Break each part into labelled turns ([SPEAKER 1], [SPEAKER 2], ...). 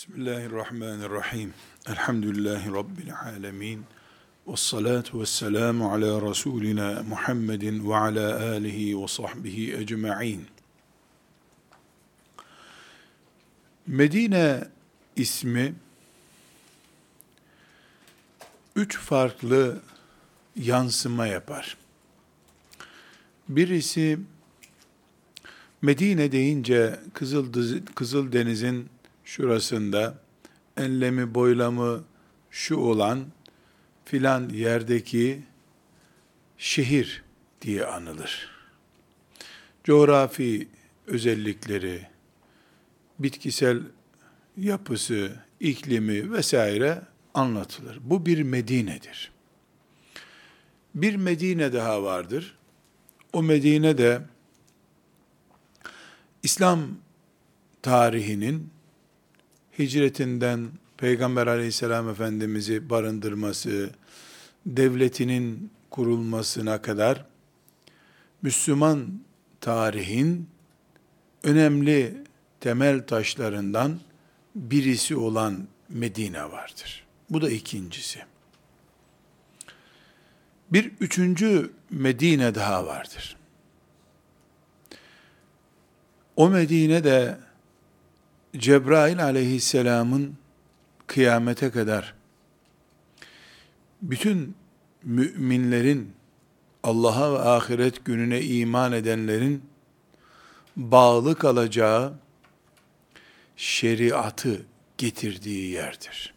[SPEAKER 1] Bismillahirrahmanirrahim. Elhamdülillahi Rabbil alemin. Ve salatu ve selamu ala Resulina Muhammedin ve ala alihi ve sahbihi ecma'in. Medine ismi üç farklı yansıma yapar. Birisi Medine deyince Kızıl, Kızıl Deniz'in şurasında enlemi boylamı şu olan filan yerdeki şehir diye anılır. Coğrafi özellikleri, bitkisel yapısı, iklimi vesaire anlatılır. Bu bir Medine'dir. Bir Medine daha vardır. O Medine de İslam tarihinin hicretinden Peygamber aleyhisselam efendimizi barındırması, devletinin kurulmasına kadar Müslüman tarihin önemli temel taşlarından birisi olan Medine vardır. Bu da ikincisi. Bir üçüncü Medine daha vardır. O Medine de Cebrail aleyhisselamın kıyamete kadar bütün müminlerin Allah'a ve ahiret gününe iman edenlerin bağlı kalacağı şeriatı getirdiği yerdir.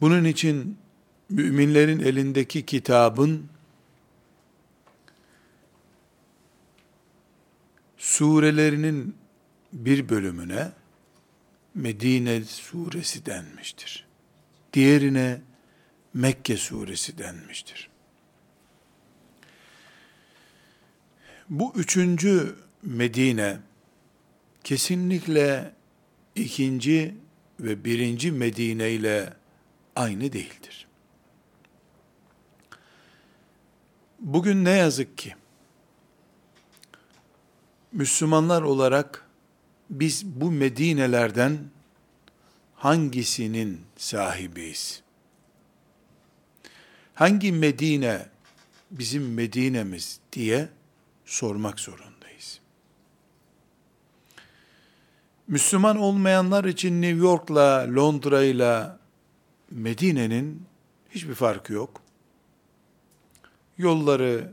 [SPEAKER 1] Bunun için müminlerin elindeki kitabın surelerinin bir bölümüne Medine suresi denmiştir. Diğerine Mekke suresi denmiştir. Bu üçüncü Medine kesinlikle ikinci ve birinci Medine ile aynı değildir. Bugün ne yazık ki Müslümanlar olarak biz bu Medine'lerden hangisinin sahibiyiz? Hangi Medine bizim Medine'miz diye sormak zorundayız. Müslüman olmayanlar için New York'la, Londra'yla Medine'nin hiçbir farkı yok. Yolları,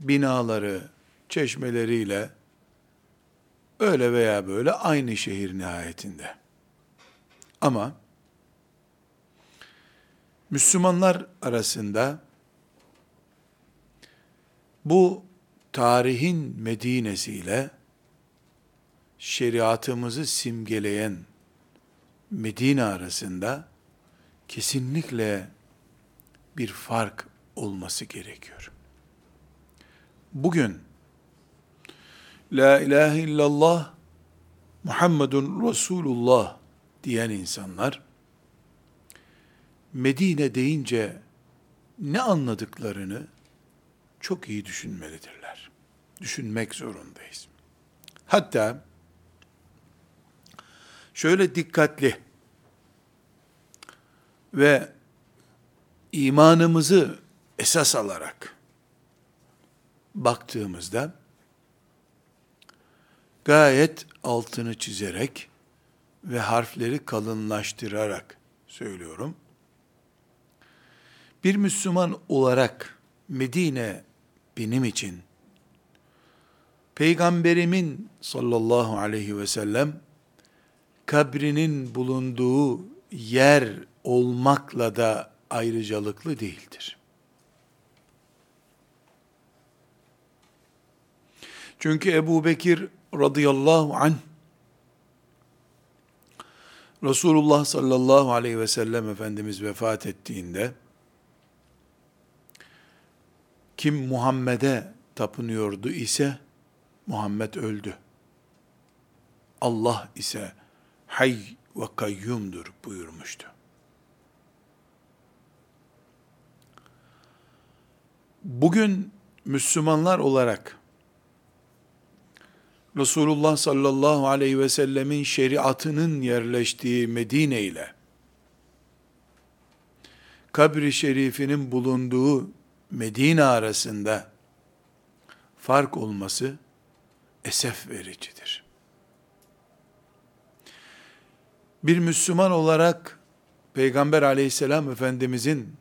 [SPEAKER 1] binaları, çeşmeleriyle Öyle veya böyle aynı şehir nihayetinde. Ama Müslümanlar arasında bu tarihin Medine'si ile şeriatımızı simgeleyen Medine arasında kesinlikle bir fark olması gerekiyor. Bugün La ilahe illallah Muhammedun Resulullah diyen insanlar Medine deyince ne anladıklarını çok iyi düşünmelidirler. Düşünmek zorundayız. Hatta şöyle dikkatli ve imanımızı esas alarak baktığımızda gayet altını çizerek ve harfleri kalınlaştırarak söylüyorum. Bir Müslüman olarak Medine benim için Peygamberimin sallallahu aleyhi ve sellem kabrinin bulunduğu yer olmakla da ayrıcalıklı değildir. Çünkü Ebu Bekir radıyallahu anh Resulullah sallallahu aleyhi ve sellem Efendimiz vefat ettiğinde kim Muhammed'e tapınıyordu ise Muhammed öldü. Allah ise hay ve kayyumdur buyurmuştu. Bugün Müslümanlar olarak Resulullah sallallahu aleyhi ve sellemin şeriatının yerleştiği Medine ile kabri şerifinin bulunduğu Medine arasında fark olması esef vericidir. Bir Müslüman olarak Peygamber aleyhisselam Efendimizin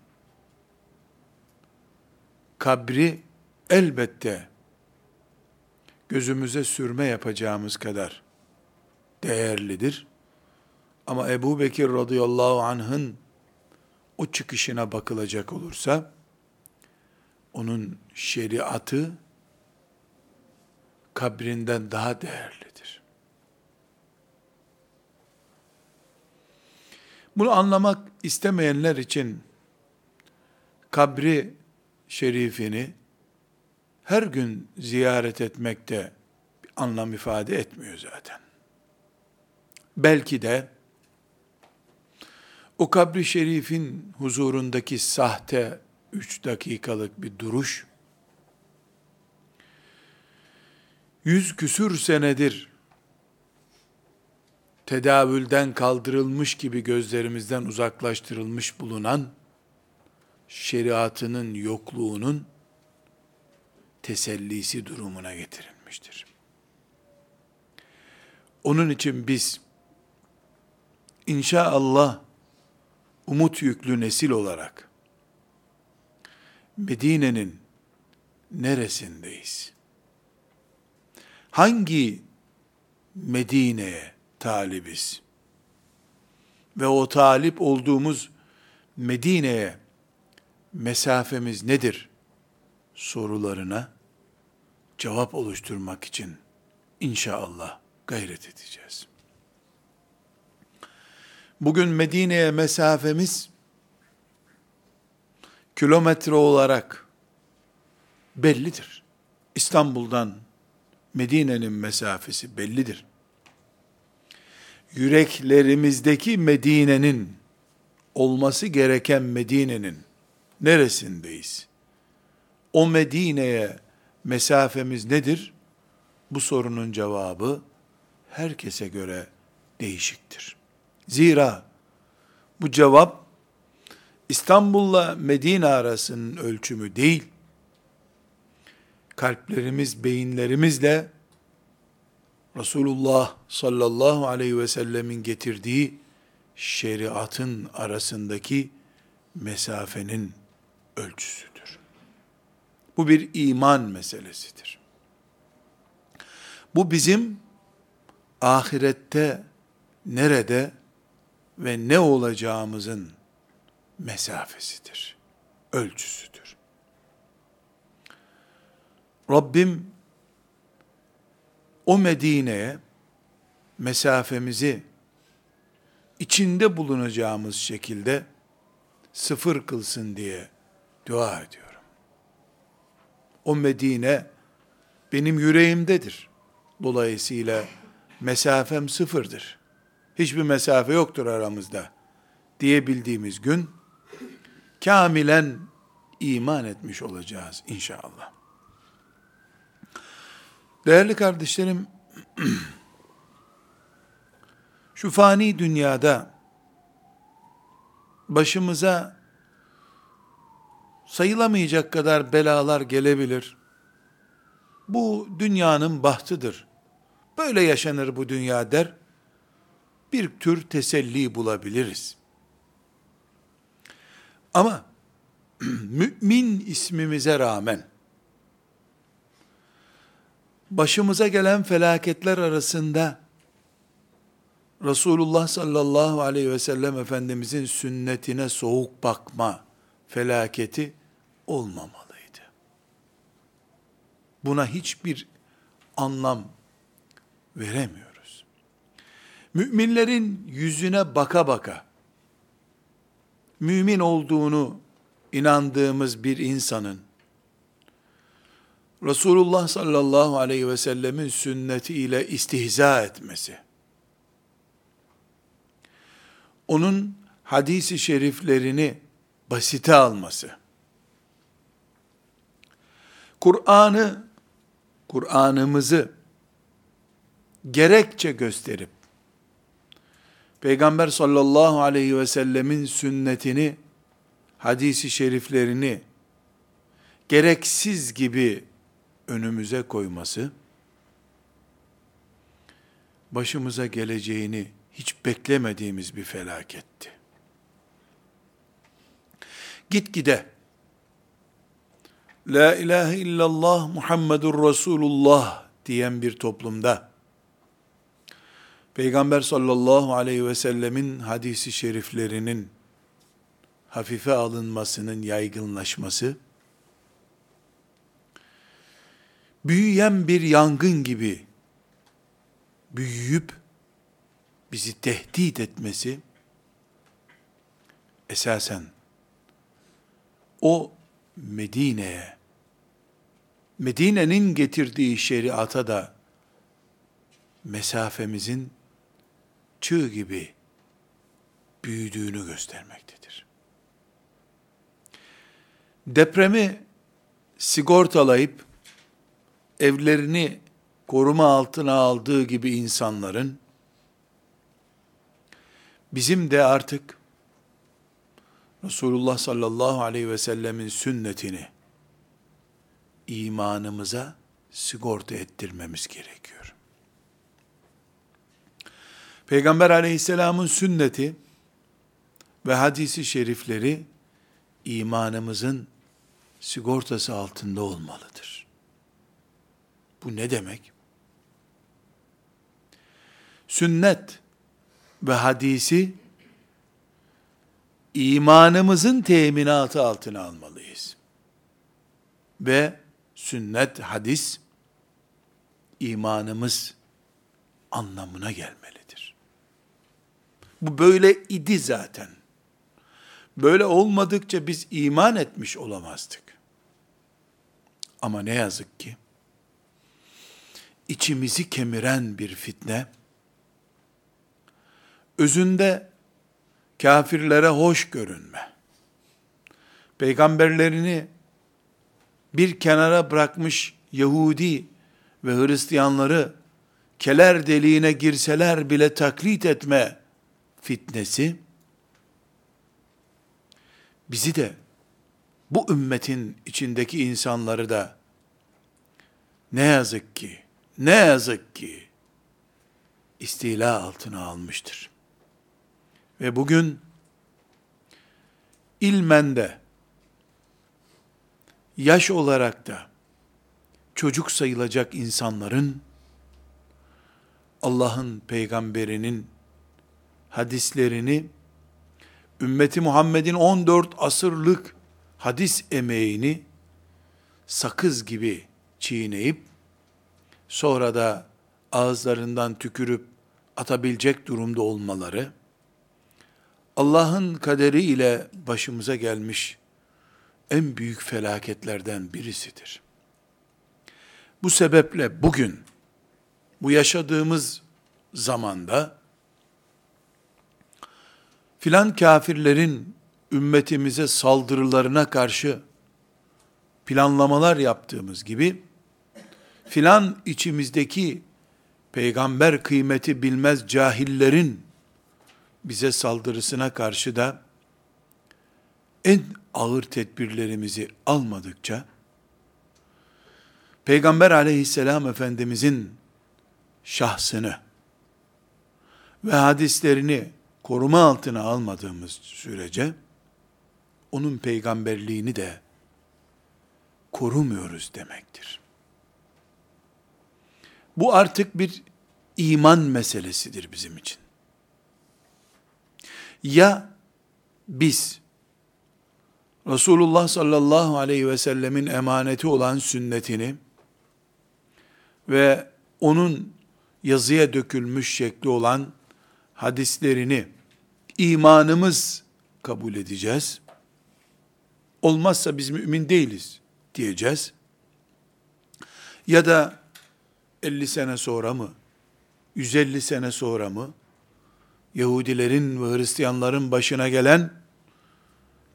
[SPEAKER 1] kabri elbette gözümüze sürme yapacağımız kadar değerlidir. Ama Ebu Bekir radıyallahu anh'ın o çıkışına bakılacak olursa, onun şeriatı kabrinden daha değerlidir. Bunu anlamak istemeyenler için kabri şerifini her gün ziyaret etmekte bir anlam ifade etmiyor zaten. Belki de o kabri şerifin huzurundaki sahte üç dakikalık bir duruş, yüz küsür senedir tedavülden kaldırılmış gibi gözlerimizden uzaklaştırılmış bulunan şeriatının yokluğunun tesellisi durumuna getirilmiştir. Onun için biz inşallah umut yüklü nesil olarak Medine'nin neresindeyiz? Hangi Medine'ye talibiz? Ve o talip olduğumuz Medine'ye mesafemiz nedir? Sorularına cevap oluşturmak için inşallah gayret edeceğiz. Bugün Medine'ye mesafemiz kilometre olarak bellidir. İstanbul'dan Medine'nin mesafesi bellidir. Yüreklerimizdeki Medine'nin olması gereken Medine'nin neresindeyiz? O Medine'ye mesafemiz nedir? Bu sorunun cevabı herkese göre değişiktir. Zira bu cevap İstanbul'la Medine arasının ölçümü değil, kalplerimiz, beyinlerimizle Resulullah sallallahu aleyhi ve sellemin getirdiği şeriatın arasındaki mesafenin ölçüsüdür. Bu bir iman meselesidir. Bu bizim ahirette nerede ve ne olacağımızın mesafesidir, ölçüsüdür. Rabbim o Medine'ye mesafemizi içinde bulunacağımız şekilde sıfır kılsın diye dua ediyorum. O Medine benim yüreğimdedir. Dolayısıyla mesafem sıfırdır. Hiçbir mesafe yoktur aramızda diyebildiğimiz gün kamilen iman etmiş olacağız inşallah. Değerli kardeşlerim, şu fani dünyada başımıza sayılamayacak kadar belalar gelebilir. Bu dünyanın bahtıdır. Böyle yaşanır bu dünya der. Bir tür teselli bulabiliriz. Ama mümin ismimize rağmen başımıza gelen felaketler arasında Resulullah sallallahu aleyhi ve sellem Efendimizin sünnetine soğuk bakma felaketi olmamalıydı. Buna hiçbir anlam veremiyoruz. Müminlerin yüzüne baka baka, mümin olduğunu inandığımız bir insanın, Resulullah sallallahu aleyhi ve sellemin sünneti ile istihza etmesi, onun hadisi şeriflerini basite alması, Kur'an'ı, Kur'an'ımızı gerekçe gösterip Peygamber sallallahu aleyhi ve sellemin sünnetini, hadisi şeriflerini gereksiz gibi önümüze koyması, başımıza geleceğini hiç beklemediğimiz bir felaketti. Gitgide La ilahe illallah Muhammedur Resulullah diyen bir toplumda Peygamber sallallahu aleyhi ve sellemin hadisi şeriflerinin hafife alınmasının yaygınlaşması büyüyen bir yangın gibi büyüyüp bizi tehdit etmesi esasen o Medine'ye Medine'nin getirdiği şeriata da mesafemizin çığ gibi büyüdüğünü göstermektedir. Depremi sigortalayıp evlerini koruma altına aldığı gibi insanların bizim de artık Resulullah sallallahu aleyhi ve sellemin sünnetini imanımıza sigorta ettirmemiz gerekiyor. Peygamber aleyhisselamın sünneti ve hadisi şerifleri imanımızın sigortası altında olmalıdır. Bu ne demek? Sünnet ve hadisi imanımızın teminatı altına almalıyız. Ve sünnet, hadis imanımız anlamına gelmelidir. Bu böyle idi zaten. Böyle olmadıkça biz iman etmiş olamazdık. Ama ne yazık ki içimizi kemiren bir fitne özünde kafirlere hoş görünme, peygamberlerini bir kenara bırakmış Yahudi ve Hristiyanları keler deliğine girseler bile taklit etme fitnesi, bizi de bu ümmetin içindeki insanları da ne yazık ki, ne yazık ki istila altına almıştır. Ve bugün ilmen de yaş olarak da çocuk sayılacak insanların Allah'ın peygamberinin hadislerini ümmeti Muhammed'in 14 asırlık hadis emeğini sakız gibi çiğneyip sonra da ağızlarından tükürüp atabilecek durumda olmaları Allah'ın kaderi ile başımıza gelmiş en büyük felaketlerden birisidir. Bu sebeple bugün bu yaşadığımız zamanda filan kafirlerin ümmetimize saldırılarına karşı planlamalar yaptığımız gibi filan içimizdeki peygamber kıymeti bilmez cahillerin bize saldırısına karşı da en ağır tedbirlerimizi almadıkça Peygamber aleyhisselam efendimizin şahsını ve hadislerini koruma altına almadığımız sürece onun peygamberliğini de korumuyoruz demektir. Bu artık bir iman meselesidir bizim için. Ya biz Resulullah sallallahu aleyhi ve sellemin emaneti olan sünnetini ve onun yazıya dökülmüş şekli olan hadislerini imanımız kabul edeceğiz. Olmazsa biz mümin değiliz diyeceğiz. Ya da 50 sene sonra mı, 150 sene sonra mı, Yahudilerin ve Hristiyanların başına gelen,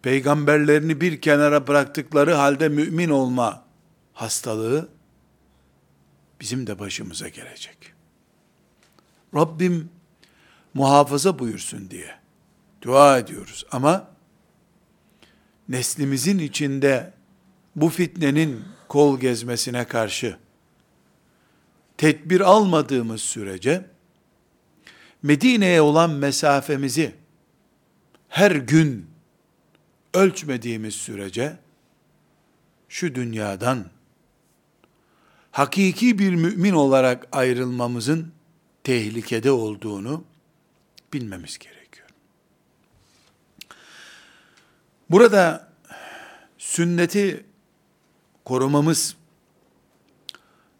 [SPEAKER 1] peygamberlerini bir kenara bıraktıkları halde mümin olma hastalığı, bizim de başımıza gelecek. Rabbim muhafaza buyursun diye dua ediyoruz. Ama neslimizin içinde bu fitnenin kol gezmesine karşı tedbir almadığımız sürece Medine'ye olan mesafemizi her gün ölçmediğimiz sürece şu dünyadan hakiki bir mümin olarak ayrılmamızın tehlikede olduğunu bilmemiz gerekiyor. Burada sünneti korumamız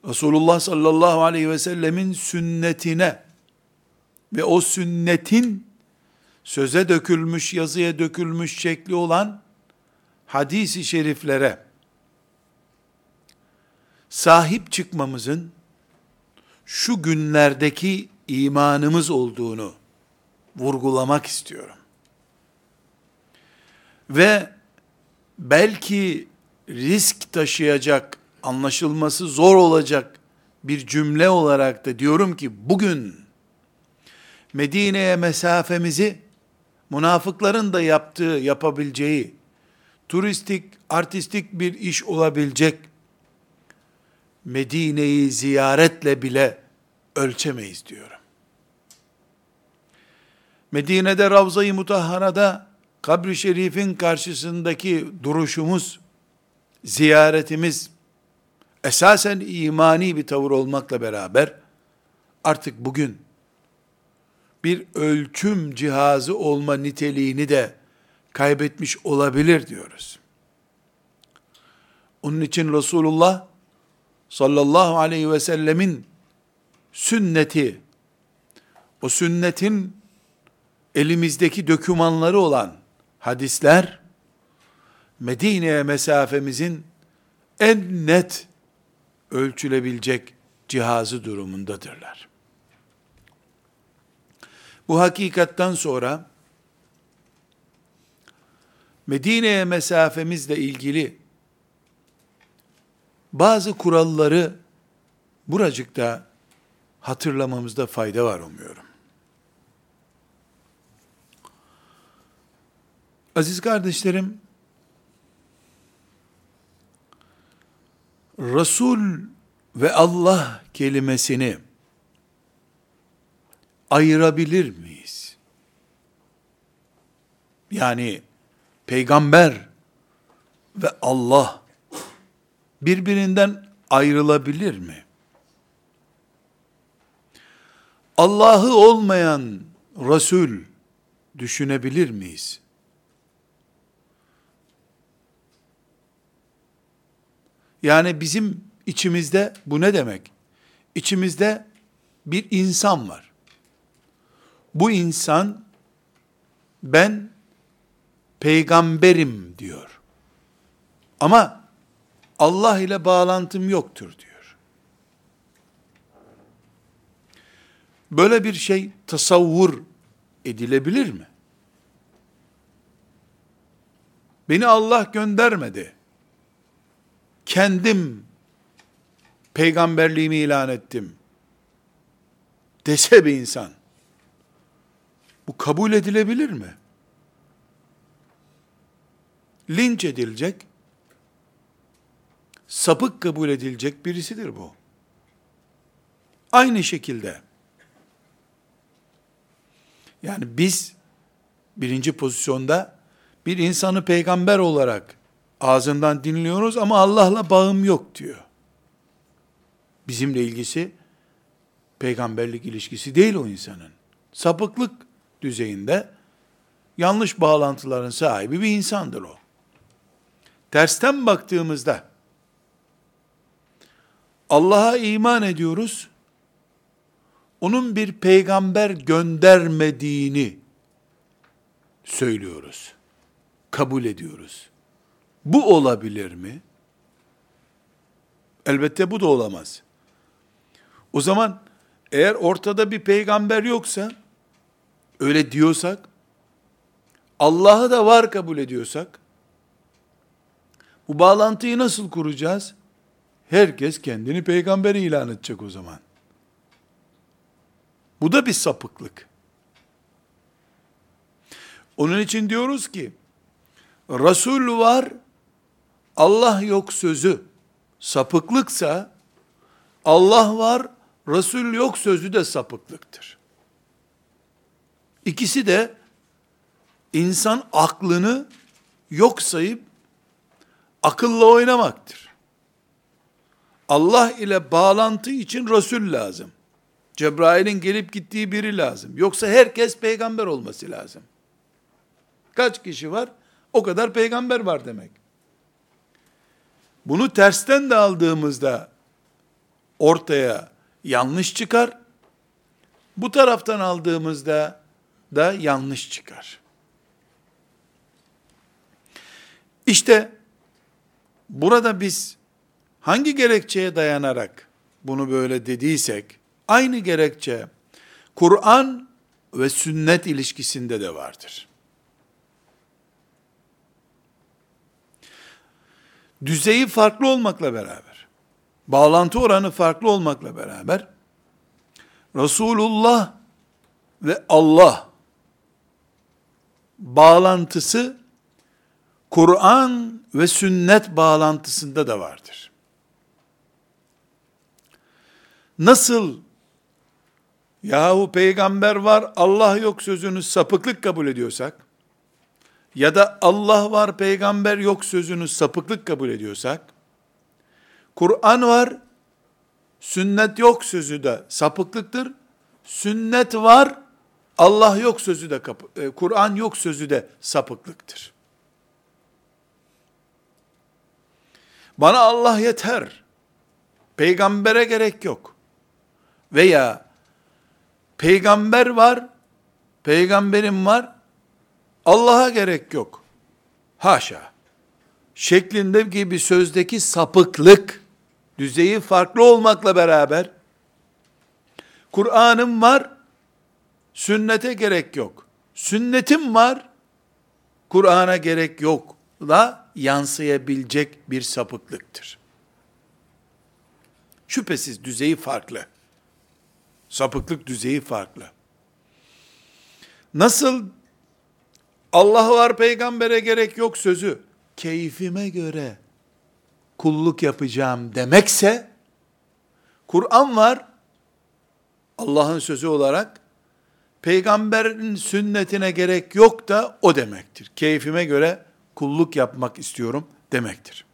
[SPEAKER 1] Resulullah sallallahu aleyhi ve sellemin sünnetine ve o sünnetin söze dökülmüş, yazıya dökülmüş şekli olan hadisi şeriflere sahip çıkmamızın şu günlerdeki imanımız olduğunu vurgulamak istiyorum. Ve belki risk taşıyacak, anlaşılması zor olacak bir cümle olarak da diyorum ki bugün Medine'ye mesafemizi münafıkların da yaptığı, yapabileceği turistik, artistik bir iş olabilecek Medine'yi ziyaretle bile ölçemeyiz diyorum. Medine'de Ravza-i Mutahhara'da kabri şerifin karşısındaki duruşumuz, ziyaretimiz esasen imani bir tavır olmakla beraber artık bugün bir ölçüm cihazı olma niteliğini de kaybetmiş olabilir diyoruz. Onun için Resulullah sallallahu aleyhi ve sellemin sünneti, o sünnetin elimizdeki dokümanları olan hadisler, Medine'ye mesafemizin en net ölçülebilecek cihazı durumundadırlar. Bu hakikattan sonra Medine'ye mesafemizle ilgili bazı kuralları buracıkta hatırlamamızda fayda var umuyorum. Aziz kardeşlerim, Resul ve Allah kelimesini ayırabilir miyiz? Yani peygamber ve Allah birbirinden ayrılabilir mi? Allah'ı olmayan Resul düşünebilir miyiz? Yani bizim içimizde bu ne demek? İçimizde bir insan var. Bu insan ben peygamberim diyor. Ama Allah ile bağlantım yoktur diyor. Böyle bir şey tasavvur edilebilir mi? Beni Allah göndermedi. Kendim peygamberliğimi ilan ettim. Dese bir insan. Bu kabul edilebilir mi? Linç edilecek, sapık kabul edilecek birisidir bu. Aynı şekilde, yani biz birinci pozisyonda bir insanı peygamber olarak ağzından dinliyoruz ama Allah'la bağım yok diyor. Bizimle ilgisi peygamberlik ilişkisi değil o insanın. Sapıklık düzeyinde yanlış bağlantıların sahibi bir insandır o. Tersten baktığımızda Allah'a iman ediyoruz. Onun bir peygamber göndermediğini söylüyoruz. Kabul ediyoruz. Bu olabilir mi? Elbette bu da olamaz. O zaman eğer ortada bir peygamber yoksa öyle diyorsak Allah'ı da var kabul ediyorsak bu bağlantıyı nasıl kuracağız? Herkes kendini peygamber ilan edecek o zaman. Bu da bir sapıklık. Onun için diyoruz ki, Resul var, Allah yok sözü sapıklıksa, Allah var, Resul yok sözü de sapıklıktır. İkisi de insan aklını yok sayıp akılla oynamaktır. Allah ile bağlantı için Resul lazım. Cebrail'in gelip gittiği biri lazım. Yoksa herkes peygamber olması lazım. Kaç kişi var? O kadar peygamber var demek. Bunu tersten de aldığımızda ortaya yanlış çıkar. Bu taraftan aldığımızda da yanlış çıkar. İşte burada biz hangi gerekçeye dayanarak bunu böyle dediysek, aynı gerekçe Kur'an ve sünnet ilişkisinde de vardır. Düzeyi farklı olmakla beraber, bağlantı oranı farklı olmakla beraber, Resulullah ve Allah bağlantısı Kur'an ve sünnet bağlantısında da vardır. Nasıl yahu peygamber var Allah yok sözünü sapıklık kabul ediyorsak ya da Allah var peygamber yok sözünü sapıklık kabul ediyorsak Kur'an var sünnet yok sözü de sapıklıktır. Sünnet var Allah yok sözü de e, Kur'an yok sözü de sapıklıktır. Bana Allah yeter. Peygambere gerek yok. Veya peygamber var, peygamberim var, Allah'a gerek yok. Haşa. Şeklinde gibi sözdeki sapıklık, düzeyi farklı olmakla beraber, Kur'an'ım var, sünnete gerek yok. Sünnetim var, Kur'an'a gerek yok da yansıyabilecek bir sapıklıktır. Şüphesiz düzeyi farklı. Sapıklık düzeyi farklı. Nasıl Allah var peygambere gerek yok sözü keyfime göre kulluk yapacağım demekse Kur'an var Allah'ın sözü olarak peygamberin sünnetine gerek yok da o demektir. Keyfime göre kulluk yapmak istiyorum demektir.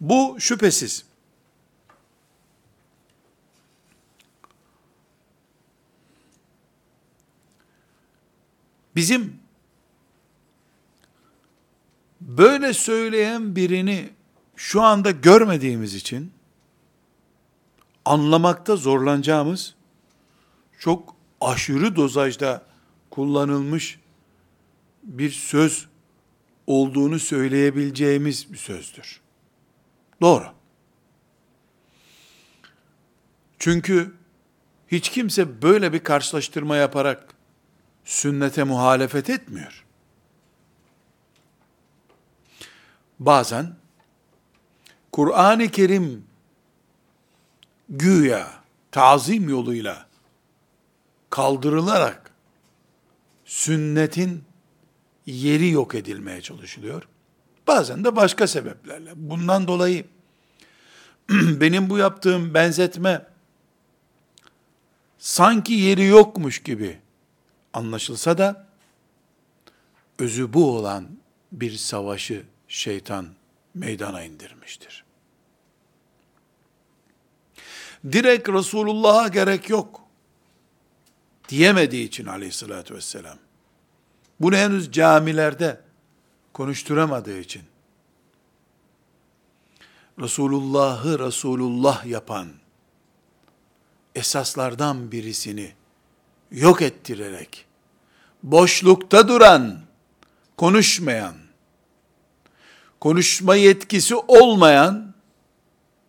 [SPEAKER 1] Bu şüphesiz bizim böyle söyleyen birini şu anda görmediğimiz için anlamakta zorlanacağımız çok aşırı dozajda kullanılmış bir söz olduğunu söyleyebileceğimiz bir sözdür. Doğru. Çünkü hiç kimse böyle bir karşılaştırma yaparak sünnete muhalefet etmiyor. Bazen Kur'an-ı Kerim güya tazim yoluyla kaldırılarak sünnetin yeri yok edilmeye çalışılıyor. Bazen de başka sebeplerle. Bundan dolayı benim bu yaptığım benzetme sanki yeri yokmuş gibi anlaşılsa da özü bu olan bir savaşı şeytan meydana indirmiştir. Direkt Resulullah'a gerek yok diyemediği için aleyhissalatü vesselam, bunu henüz camilerde konuşturamadığı için, Resulullah'ı Resulullah yapan esaslardan birisini yok ettirerek, boşlukta duran, konuşmayan, konuşma yetkisi olmayan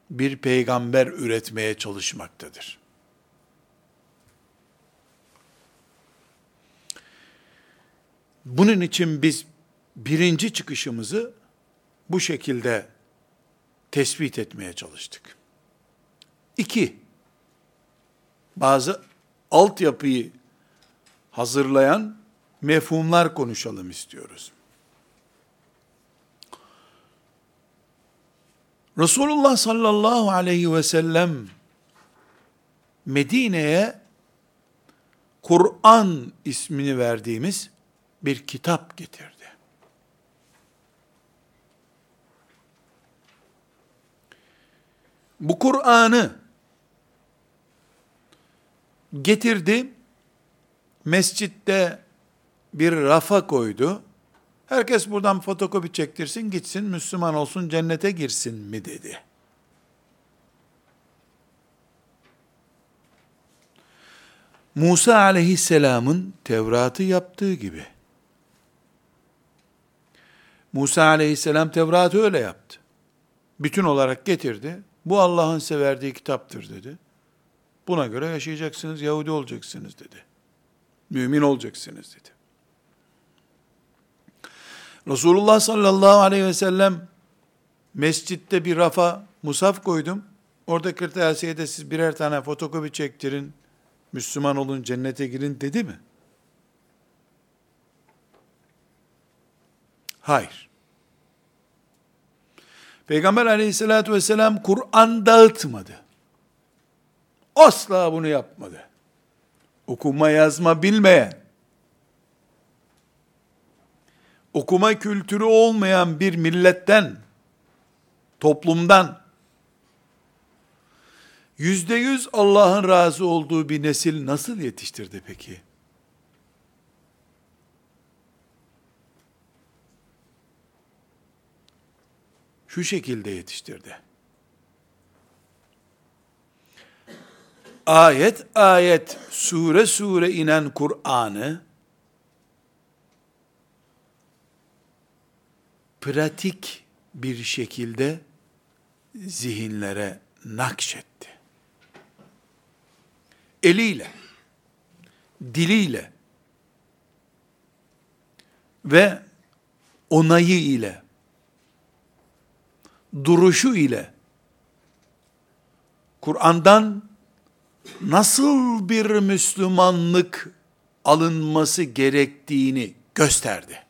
[SPEAKER 1] bir peygamber üretmeye çalışmaktadır. Bunun için biz birinci çıkışımızı bu şekilde tespit etmeye çalıştık. İki, bazı altyapıyı hazırlayan mefhumlar konuşalım istiyoruz. Resulullah sallallahu aleyhi ve sellem Medine'ye Kur'an ismini verdiğimiz bir kitap getirdi. Bu Kur'an'ı getirdi, mescitte bir rafa koydu. Herkes buradan fotokopi çektirsin, gitsin, Müslüman olsun, cennete girsin mi dedi. Musa aleyhisselamın Tevrat'ı yaptığı gibi. Musa aleyhisselam Tevrat'ı öyle yaptı. Bütün olarak getirdi. Bu Allah'ın severdiği kitaptır dedi. Buna göre yaşayacaksınız, Yahudi olacaksınız dedi. Mümin olacaksınız dedi. Resulullah sallallahu aleyhi ve sellem mescitte bir rafa musaf koydum. Orada kırtasiyede siz birer tane fotokopi çektirin, Müslüman olun, cennete girin dedi mi? Hayır. Peygamber aleyhissalatü vesselam Kur'an dağıtmadı. Asla bunu yapmadı. Okuma yazma bilmeyen, okuma kültürü olmayan bir milletten, toplumdan, yüzde yüz Allah'ın razı olduğu bir nesil nasıl yetiştirdi peki? Şu şekilde yetiştirdi. Ayet ayet, sure sure inen Kur'an'ı pratik bir şekilde zihinlere nakşetti eliyle, diliyle ve onayı ile, duruşu ile Kur'an'dan nasıl bir Müslümanlık alınması gerektiğini gösterdi.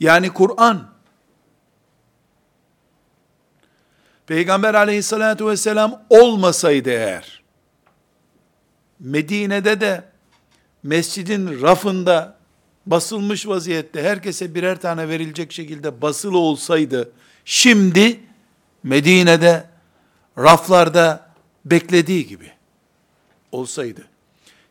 [SPEAKER 1] Yani Kur'an Peygamber aleyhissalatu vesselam olmasaydı eğer, Medine'de de mescidin rafında basılmış vaziyette herkese birer tane verilecek şekilde basılı olsaydı, şimdi Medine'de raflarda beklediği gibi olsaydı.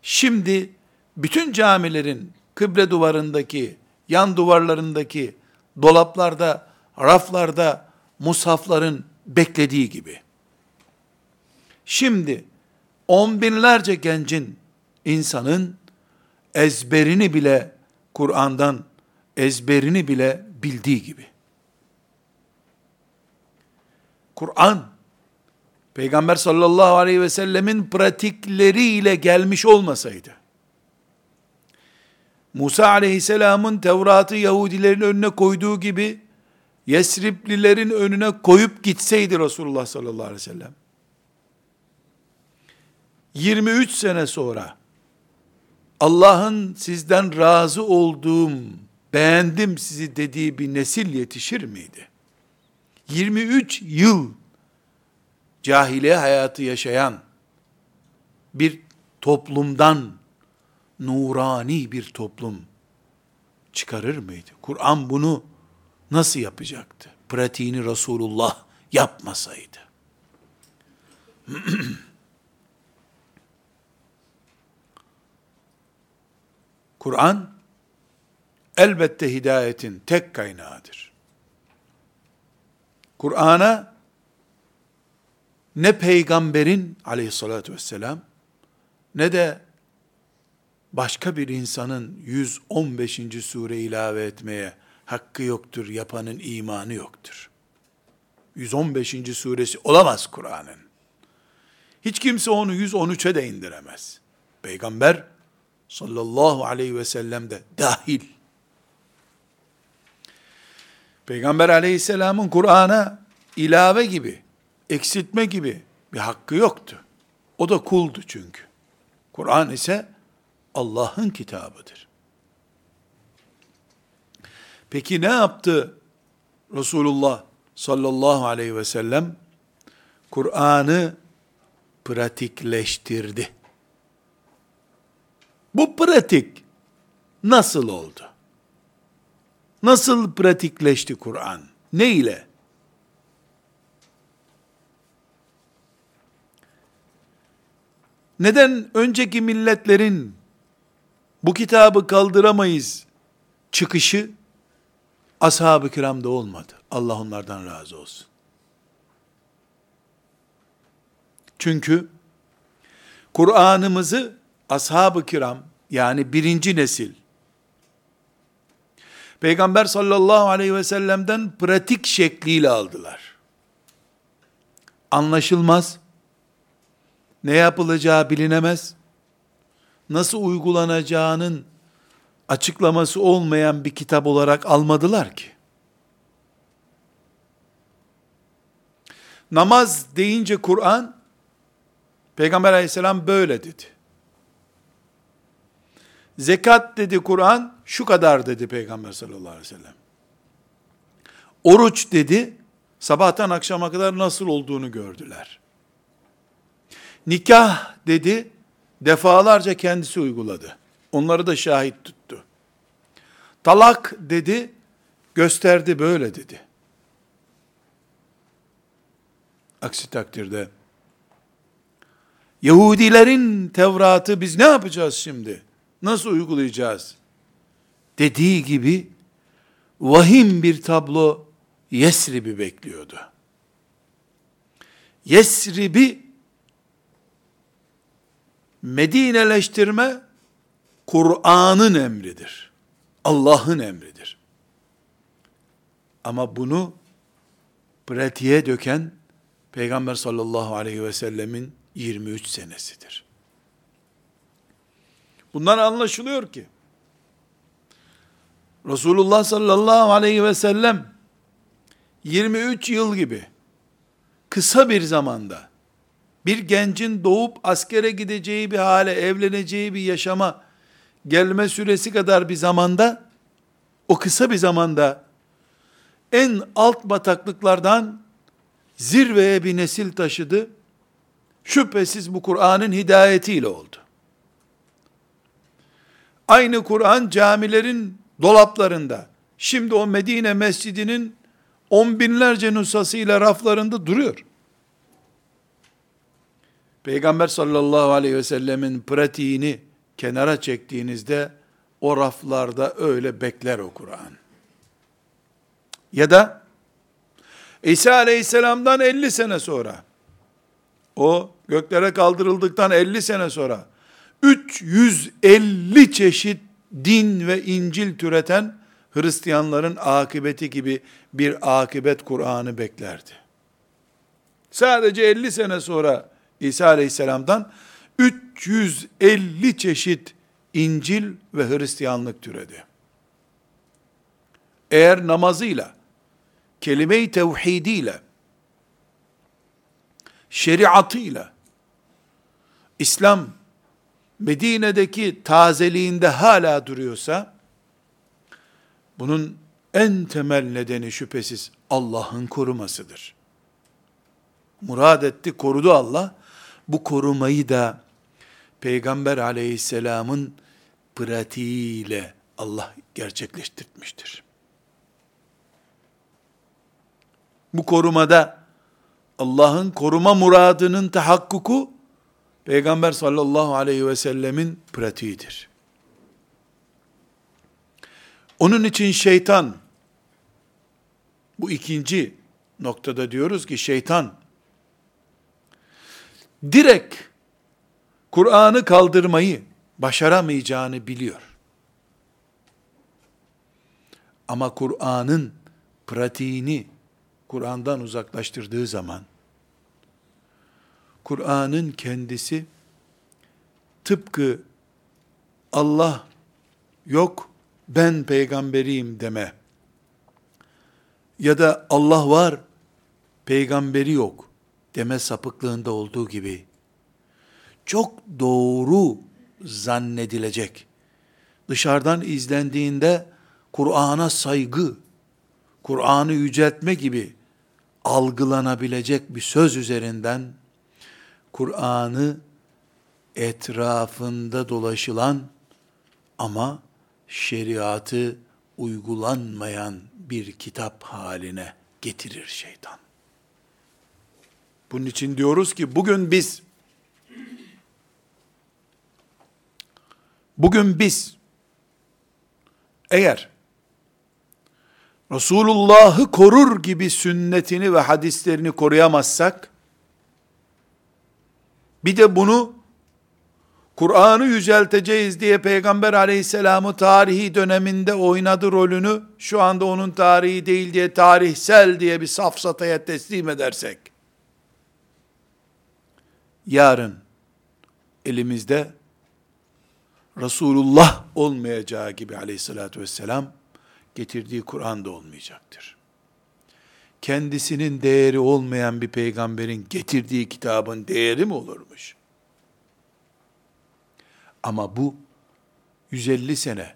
[SPEAKER 1] Şimdi bütün camilerin kıble duvarındaki, yan duvarlarındaki dolaplarda, raflarda mushafların beklediği gibi. Şimdi on binlerce gencin, insanın ezberini bile Kur'an'dan ezberini bile bildiği gibi. Kur'an, Peygamber sallallahu aleyhi ve sellemin pratikleriyle gelmiş olmasaydı, Musa aleyhisselamın Tevrat'ı Yahudilerin önüne koyduğu gibi, Yesriplilerin önüne koyup gitseydi Resulullah sallallahu aleyhi ve sellem, 23 sene sonra, Allah'ın sizden razı olduğum, beğendim sizi dediği bir nesil yetişir miydi? 23 yıl cahiliye hayatı yaşayan bir toplumdan nurani bir toplum çıkarır mıydı? Kur'an bunu nasıl yapacaktı? Pratiğini Resulullah yapmasaydı. Kur'an elbette hidayetin tek kaynağıdır. Kur'an'a ne peygamberin aleyhissalatü vesselam ne de başka bir insanın 115. sure ilave etmeye hakkı yoktur, yapanın imanı yoktur. 115. suresi olamaz Kur'an'ın. Hiç kimse onu 113'e de indiremez. Peygamber sallallahu aleyhi ve sellem de dahil. Peygamber aleyhisselamın Kur'an'a ilave gibi, eksiltme gibi bir hakkı yoktu. O da kuldu çünkü. Kur'an ise Allah'ın kitabıdır. Peki ne yaptı Resulullah sallallahu aleyhi ve sellem? Kur'an'ı pratikleştirdi. Bu pratik nasıl oldu? Nasıl pratikleşti Kur'an? Ne ile? Neden önceki milletlerin bu kitabı kaldıramayız çıkışı ashab-ı kiramda olmadı. Allah onlardan razı olsun. Çünkü Kur'an'ımızı ashab-ı kiram yani birinci nesil Peygamber sallallahu aleyhi ve sellem'den pratik şekliyle aldılar. Anlaşılmaz, ne yapılacağı bilinemez, nasıl uygulanacağının açıklaması olmayan bir kitap olarak almadılar ki. Namaz deyince Kur'an, Peygamber aleyhisselam böyle dedi. Zekat dedi Kur'an, şu kadar dedi Peygamber sallallahu aleyhi ve sellem. Oruç dedi, sabahtan akşama kadar nasıl olduğunu gördüler. Nikah dedi, defalarca kendisi uyguladı. Onları da şahit tuttu. Talak dedi, gösterdi böyle dedi. Aksi takdirde, Yahudilerin Tevrat'ı biz ne yapacağız şimdi? Nasıl uygulayacağız? Dediği gibi, vahim bir tablo Yesrib'i bekliyordu. Yesrib'i Medineleştirme Kur'an'ın emridir. Allah'ın emridir. Ama bunu pratiğe döken Peygamber sallallahu aleyhi ve sellemin 23 senesidir. Bundan anlaşılıyor ki Resulullah sallallahu aleyhi ve sellem 23 yıl gibi kısa bir zamanda bir gencin doğup askere gideceği bir hale, evleneceği bir yaşama gelme süresi kadar bir zamanda, o kısa bir zamanda en alt bataklıklardan zirveye bir nesil taşıdı. Şüphesiz bu Kur'an'ın hidayetiyle oldu. Aynı Kur'an camilerin dolaplarında, şimdi o Medine mescidinin on binlerce nüshasıyla raflarında duruyor. Peygamber sallallahu aleyhi ve sellemin pratiğini kenara çektiğinizde o raflarda öyle bekler o Kur'an. Ya da İsa aleyhisselamdan 50 sene sonra o göklere kaldırıldıktan 50 sene sonra 350 çeşit din ve İncil türeten Hristiyanların akıbeti gibi bir akıbet Kur'an'ı beklerdi. Sadece 50 sene sonra İsa aleyhisselamdan 350 çeşit İncil ve Hristiyanlık türedi. Eğer namazıyla, kelime-i tevhidiyle, şeriatıyla, İslam Medine'deki tazeliğinde hala duruyorsa, bunun en temel nedeni şüphesiz Allah'ın korumasıdır. Murad etti, korudu Allah bu korumayı da Peygamber aleyhisselamın pratiğiyle Allah gerçekleştirmiştir. Bu korumada Allah'ın koruma muradının tahakkuku Peygamber sallallahu aleyhi ve sellemin pratiğidir. Onun için şeytan bu ikinci noktada diyoruz ki şeytan direkt Kur'an'ı kaldırmayı başaramayacağını biliyor. Ama Kur'an'ın pratiğini Kur'an'dan uzaklaştırdığı zaman Kur'an'ın kendisi tıpkı Allah yok ben peygamberiyim deme ya da Allah var peygamberi yok deme sapıklığında olduğu gibi çok doğru zannedilecek. Dışarıdan izlendiğinde Kur'an'a saygı, Kur'an'ı yüceltme gibi algılanabilecek bir söz üzerinden Kur'an'ı etrafında dolaşılan ama şeriatı uygulanmayan bir kitap haline getirir şeytan. Bunun için diyoruz ki bugün biz bugün biz eğer Resulullah'ı korur gibi sünnetini ve hadislerini koruyamazsak, bir de bunu Kur'an'ı yücelteceğiz diye Peygamber aleyhisselamı tarihi döneminde oynadı rolünü, şu anda onun tarihi değil diye tarihsel diye bir safsataya teslim edersek, yarın elimizde Resulullah olmayacağı gibi aleyhissalatü vesselam, getirdiği Kur'an da olmayacaktır. Kendisinin değeri olmayan bir peygamberin getirdiği kitabın değeri mi olurmuş? Ama bu 150 sene,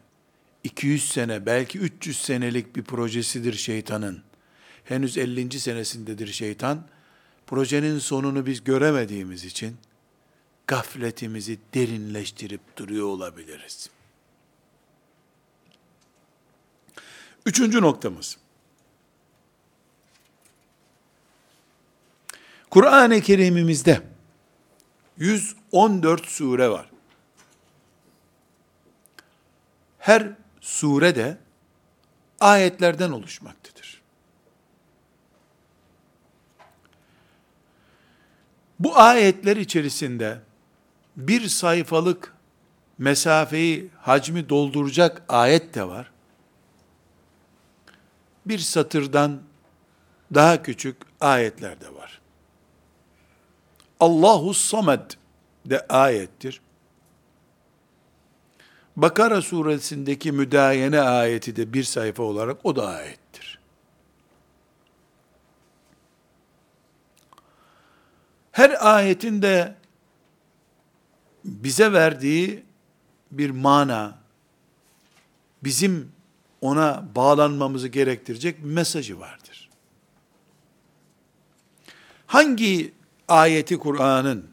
[SPEAKER 1] 200 sene, belki 300 senelik bir projesidir şeytanın. Henüz 50. senesindedir şeytan. Projenin sonunu biz göremediğimiz için gafletimizi derinleştirip duruyor olabiliriz. Üçüncü noktamız. Kur'an-ı Kerim'imizde 114 sure var. Her sure de ayetlerden oluşmaktadır. Bu ayetler içerisinde bir sayfalık mesafeyi, hacmi dolduracak ayet de var bir satırdan daha küçük ayetler de var. Allahu Samed de ayettir. Bakara suresindeki müdayene ayeti de bir sayfa olarak o da ayettir. Her ayetin de bize verdiği bir mana, bizim ona bağlanmamızı gerektirecek bir mesajı vardır. Hangi ayeti Kur'an'ın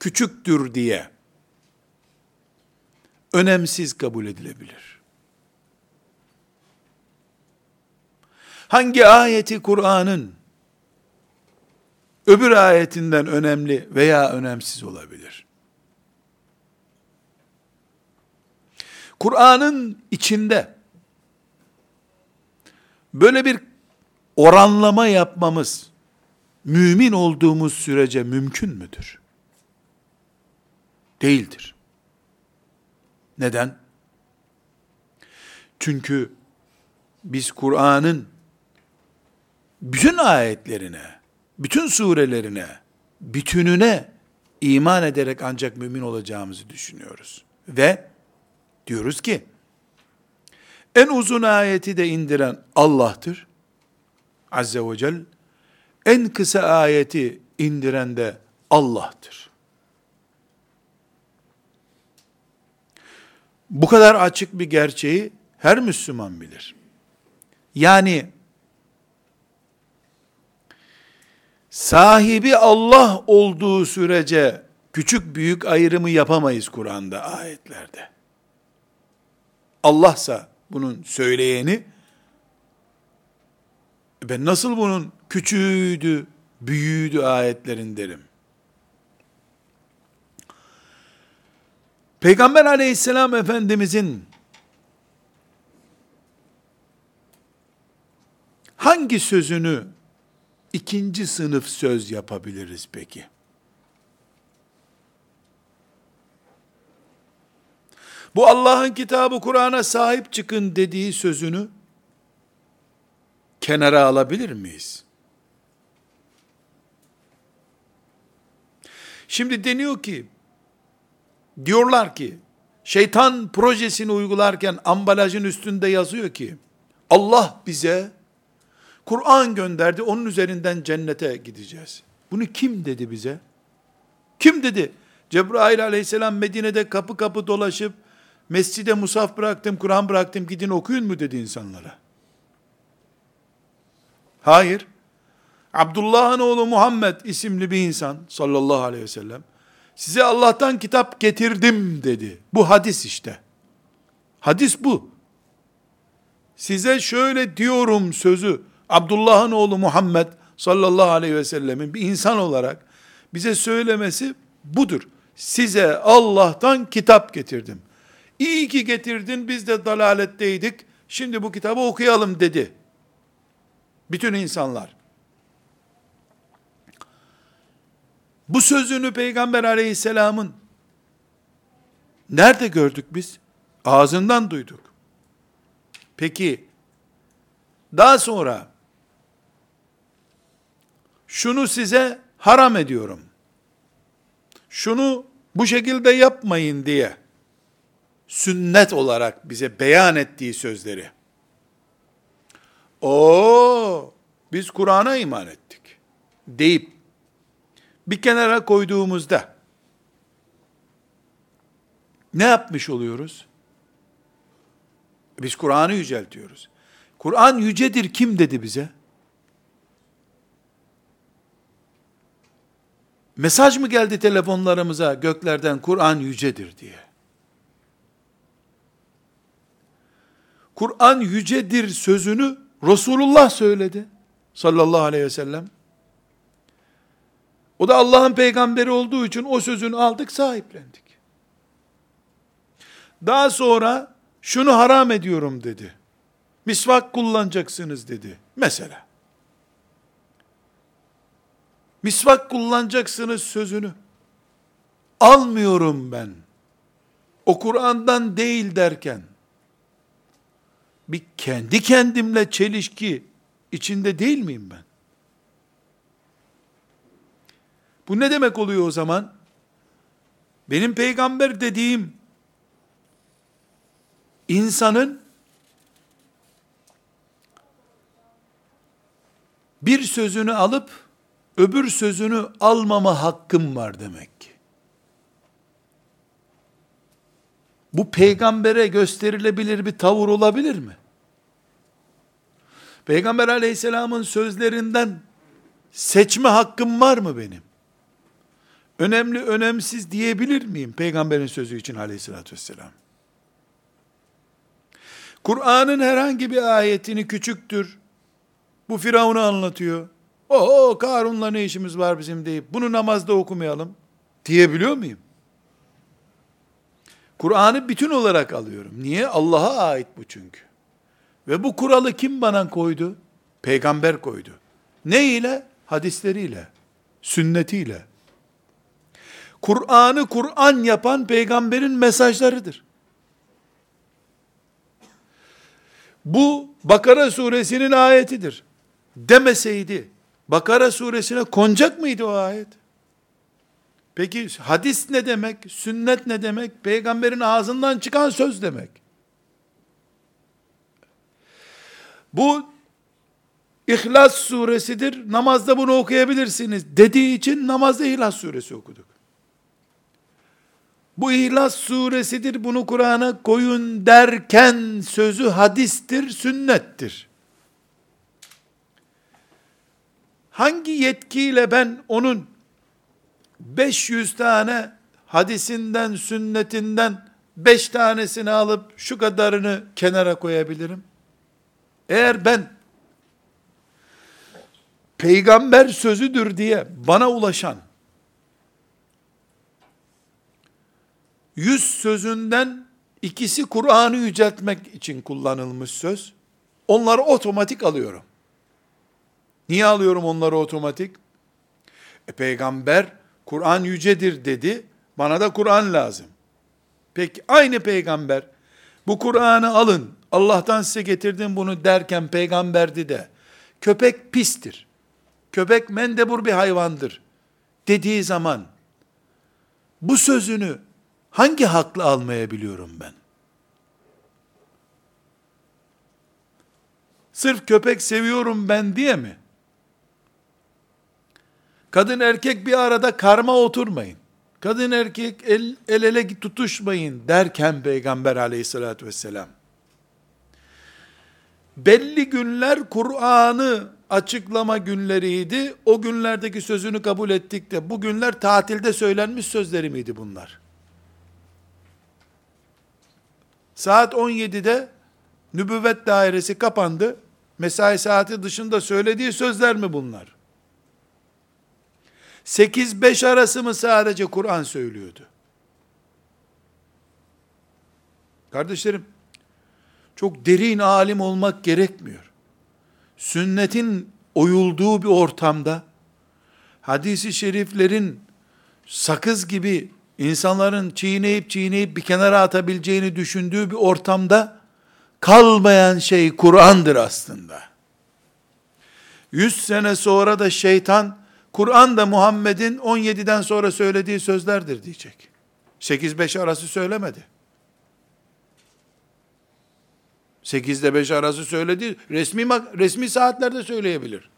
[SPEAKER 1] küçüktür diye önemsiz kabul edilebilir? Hangi ayeti Kur'an'ın öbür ayetinden önemli veya önemsiz olabilir? Kur'an'ın içinde böyle bir oranlama yapmamız mümin olduğumuz sürece mümkün müdür? Değildir. Neden? Çünkü biz Kur'an'ın bütün ayetlerine, bütün surelerine, bütününe iman ederek ancak mümin olacağımızı düşünüyoruz. Ve Diyoruz ki, en uzun ayeti de indiren Allah'tır. Azze ve Celle. En kısa ayeti indiren de Allah'tır. Bu kadar açık bir gerçeği her Müslüman bilir. Yani sahibi Allah olduğu sürece küçük büyük ayrımı yapamayız Kur'an'da ayetlerde. Allah'sa bunun söyleyeni, ben nasıl bunun küçüğüydü, büyüğüydü ayetlerin derim. Peygamber aleyhisselam efendimizin hangi sözünü ikinci sınıf söz yapabiliriz peki? Bu Allah'ın kitabı Kur'an'a sahip çıkın dediği sözünü kenara alabilir miyiz? Şimdi deniyor ki, diyorlar ki, şeytan projesini uygularken ambalajın üstünde yazıyor ki, Allah bize Kur'an gönderdi, onun üzerinden cennete gideceğiz. Bunu kim dedi bize? Kim dedi? Cebrail aleyhisselam Medine'de kapı kapı dolaşıp, mescide musaf bıraktım, Kur'an bıraktım, gidin okuyun mu dedi insanlara. Hayır. Abdullah'ın oğlu Muhammed isimli bir insan sallallahu aleyhi ve sellem size Allah'tan kitap getirdim dedi. Bu hadis işte. Hadis bu. Size şöyle diyorum sözü Abdullah'ın oğlu Muhammed sallallahu aleyhi ve sellemin bir insan olarak bize söylemesi budur. Size Allah'tan kitap getirdim. İyi ki getirdin biz de dalaletteydik. Şimdi bu kitabı okuyalım dedi. Bütün insanlar. Bu sözünü Peygamber aleyhisselamın nerede gördük biz? Ağzından duyduk. Peki, daha sonra, şunu size haram ediyorum. Şunu bu şekilde yapmayın diye, sünnet olarak bize beyan ettiği sözleri, o biz Kur'an'a iman ettik deyip bir kenara koyduğumuzda ne yapmış oluyoruz? Biz Kur'an'ı yüceltiyoruz. Kur'an yücedir kim dedi bize? Mesaj mı geldi telefonlarımıza göklerden Kur'an yücedir diye? Kur'an yücedir sözünü Resulullah söyledi. Sallallahu aleyhi ve sellem. O da Allah'ın peygamberi olduğu için o sözünü aldık, sahiplendik. Daha sonra şunu haram ediyorum dedi. Misvak kullanacaksınız dedi. Mesela. Misvak kullanacaksınız sözünü. Almıyorum ben. O Kur'an'dan değil derken, bir kendi kendimle çelişki içinde değil miyim ben? Bu ne demek oluyor o zaman? Benim peygamber dediğim insanın bir sözünü alıp öbür sözünü almama hakkım var demek ki. Bu peygambere gösterilebilir bir tavır olabilir mi? Peygamber aleyhisselamın sözlerinden seçme hakkım var mı benim? Önemli, önemsiz diyebilir miyim peygamberin sözü için aleyhissalatü vesselam? Kur'an'ın herhangi bir ayetini küçüktür. Bu Firavun'u anlatıyor. O Karun'la ne işimiz var bizim deyip bunu namazda okumayalım diyebiliyor muyum? Kur'an'ı bütün olarak alıyorum. Niye? Allah'a ait bu çünkü. Ve bu kuralı kim bana koydu? Peygamber koydu. Ne ile? Hadisleriyle, sünnetiyle. Kur'an'ı Kur'an yapan peygamberin mesajlarıdır. Bu Bakara suresinin ayetidir. Demeseydi Bakara suresine konacak mıydı o ayet? Peki hadis ne demek? Sünnet ne demek? Peygamberin ağzından çıkan söz demek. Bu İhlas suresidir. Namazda bunu okuyabilirsiniz dediği için namazda İhlas suresi okuduk. Bu İhlas suresidir bunu Kur'an'a koyun derken sözü hadistir, sünnettir. Hangi yetkiyle ben onun 500 tane hadisinden, sünnetinden 5 tanesini alıp şu kadarını kenara koyabilirim? Eğer ben peygamber sözüdür diye bana ulaşan yüz sözünden ikisi Kur'an'ı yüceltmek için kullanılmış söz. Onları otomatik alıyorum. Niye alıyorum onları otomatik? E, peygamber Kur'an yücedir dedi. Bana da Kur'an lazım. Peki aynı peygamber bu Kur'an'ı alın. Allah'tan size getirdim bunu derken peygamberdi de köpek pistir. Köpek mendebur bir hayvandır dediği zaman bu sözünü hangi hakla almayabiliyorum ben? Sırf köpek seviyorum ben diye mi? Kadın erkek bir arada karma oturmayın. Kadın erkek el, el ele tutuşmayın derken Peygamber aleyhissalatü vesselam belli günler Kur'an'ı açıklama günleriydi. O günlerdeki sözünü kabul ettik de bu günler tatilde söylenmiş sözleri miydi bunlar? Saat 17'de nübüvvet dairesi kapandı. Mesai saati dışında söylediği sözler mi bunlar? 8-5 arası mı sadece Kur'an söylüyordu? Kardeşlerim, çok derin alim olmak gerekmiyor. Sünnetin oyulduğu bir ortamda, hadisi şeriflerin sakız gibi insanların çiğneyip çiğneyip bir kenara atabileceğini düşündüğü bir ortamda, kalmayan şey Kur'an'dır aslında. Yüz sene sonra da şeytan, Kur'an da Muhammed'in 17'den sonra söylediği sözlerdir diyecek. 8-5 arası söylemedi. 8'de 5 arası söyledi. Resmi resmi saatlerde söyleyebilir.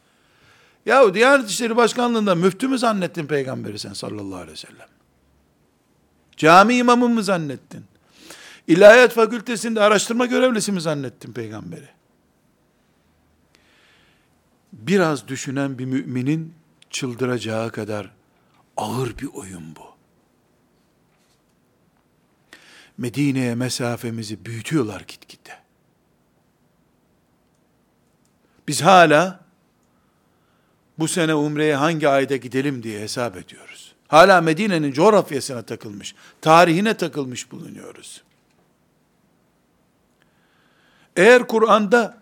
[SPEAKER 1] Ya Diyanet İşleri Başkanlığı'nda müftü mü zannettin peygamberi sen sallallahu aleyhi ve sellem? Cami imamı mı zannettin? İlahiyat fakültesinde araştırma görevlisi mi zannettin peygamberi? Biraz düşünen bir müminin çıldıracağı kadar ağır bir oyun bu. Medine'ye mesafemizi büyütüyorlar gitgide. Biz hala bu sene umreye hangi ayda gidelim diye hesap ediyoruz. Hala Medine'nin coğrafyasına takılmış, tarihine takılmış bulunuyoruz. Eğer Kur'an'da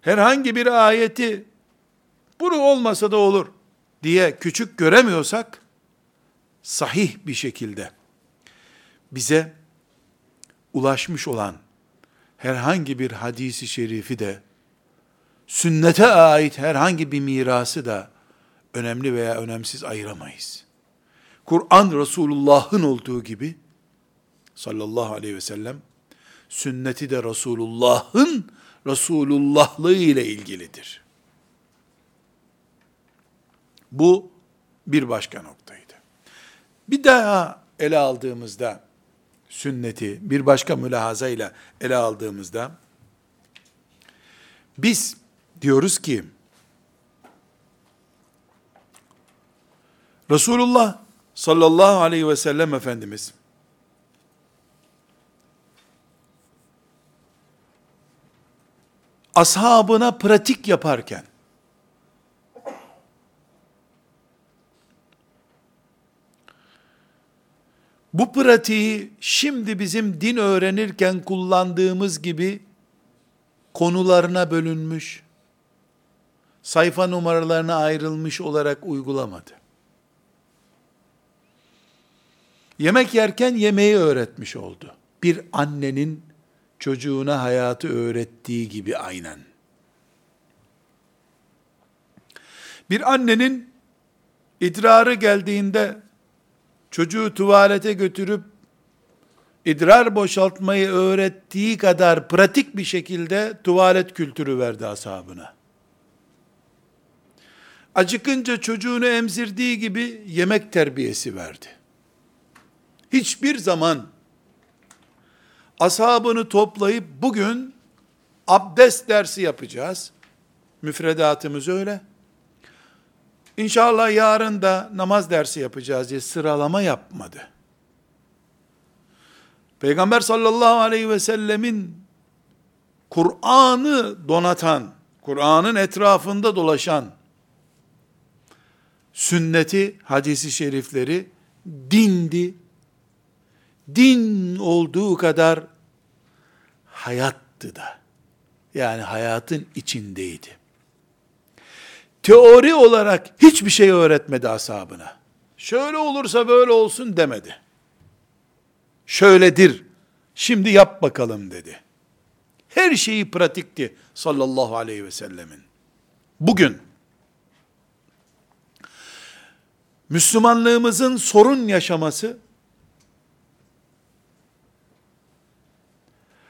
[SPEAKER 1] herhangi bir ayeti bunu olmasa da olur diye küçük göremiyorsak sahih bir şekilde bize ulaşmış olan herhangi bir hadisi şerifi de sünnete ait herhangi bir mirası da önemli veya önemsiz ayıramayız. Kur'an Resulullah'ın olduğu gibi sallallahu aleyhi ve sellem sünneti de Resulullah'ın Resulullahlığı ile ilgilidir. Bu bir başka noktaydı. Bir daha ele aldığımızda sünneti bir başka mülahazayla ele aldığımızda biz diyoruz ki Resulullah sallallahu aleyhi ve sellem Efendimiz ashabına pratik yaparken bu pratiği şimdi bizim din öğrenirken kullandığımız gibi konularına bölünmüş, sayfa numaralarına ayrılmış olarak uygulamadı. Yemek yerken yemeği öğretmiş oldu. Bir annenin çocuğuna hayatı öğrettiği gibi aynen. Bir annenin idrarı geldiğinde çocuğu tuvalete götürüp idrar boşaltmayı öğrettiği kadar pratik bir şekilde tuvalet kültürü verdi ashabına. Acıkınca çocuğunu emzirdiği gibi yemek terbiyesi verdi. Hiçbir zaman ashabını toplayıp bugün abdest dersi yapacağız. Müfredatımız öyle. İnşallah yarın da namaz dersi yapacağız diye sıralama yapmadı. Peygamber sallallahu aleyhi ve sellemin Kur'an'ı donatan, Kur'an'ın etrafında dolaşan sünneti, hadisi şerifleri dindi. Din olduğu kadar hayattı da. Yani hayatın içindeydi. Teori olarak hiçbir şey öğretmedi ashabına. Şöyle olursa böyle olsun demedi. Şöyledir. Şimdi yap bakalım dedi. Her şeyi pratikti sallallahu aleyhi ve sellemin. Bugün Müslümanlığımızın sorun yaşaması,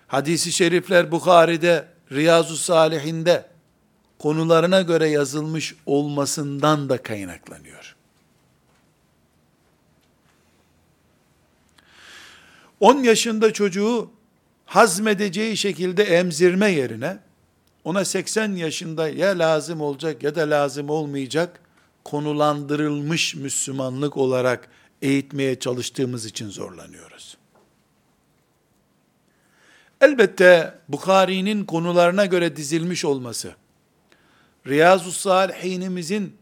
[SPEAKER 1] hadisi şerifler Bukhari'de Riyazu Salihinde konularına göre yazılmış olmasından da kaynaklanıyor. 10 yaşında çocuğu hazmedeceği şekilde emzirme yerine ona 80 yaşında ya lazım olacak ya da lazım olmayacak konulandırılmış Müslümanlık olarak eğitmeye çalıştığımız için zorlanıyoruz. Elbette Bukhari'nin konularına göre dizilmiş olması, Riyazu Salihinimizin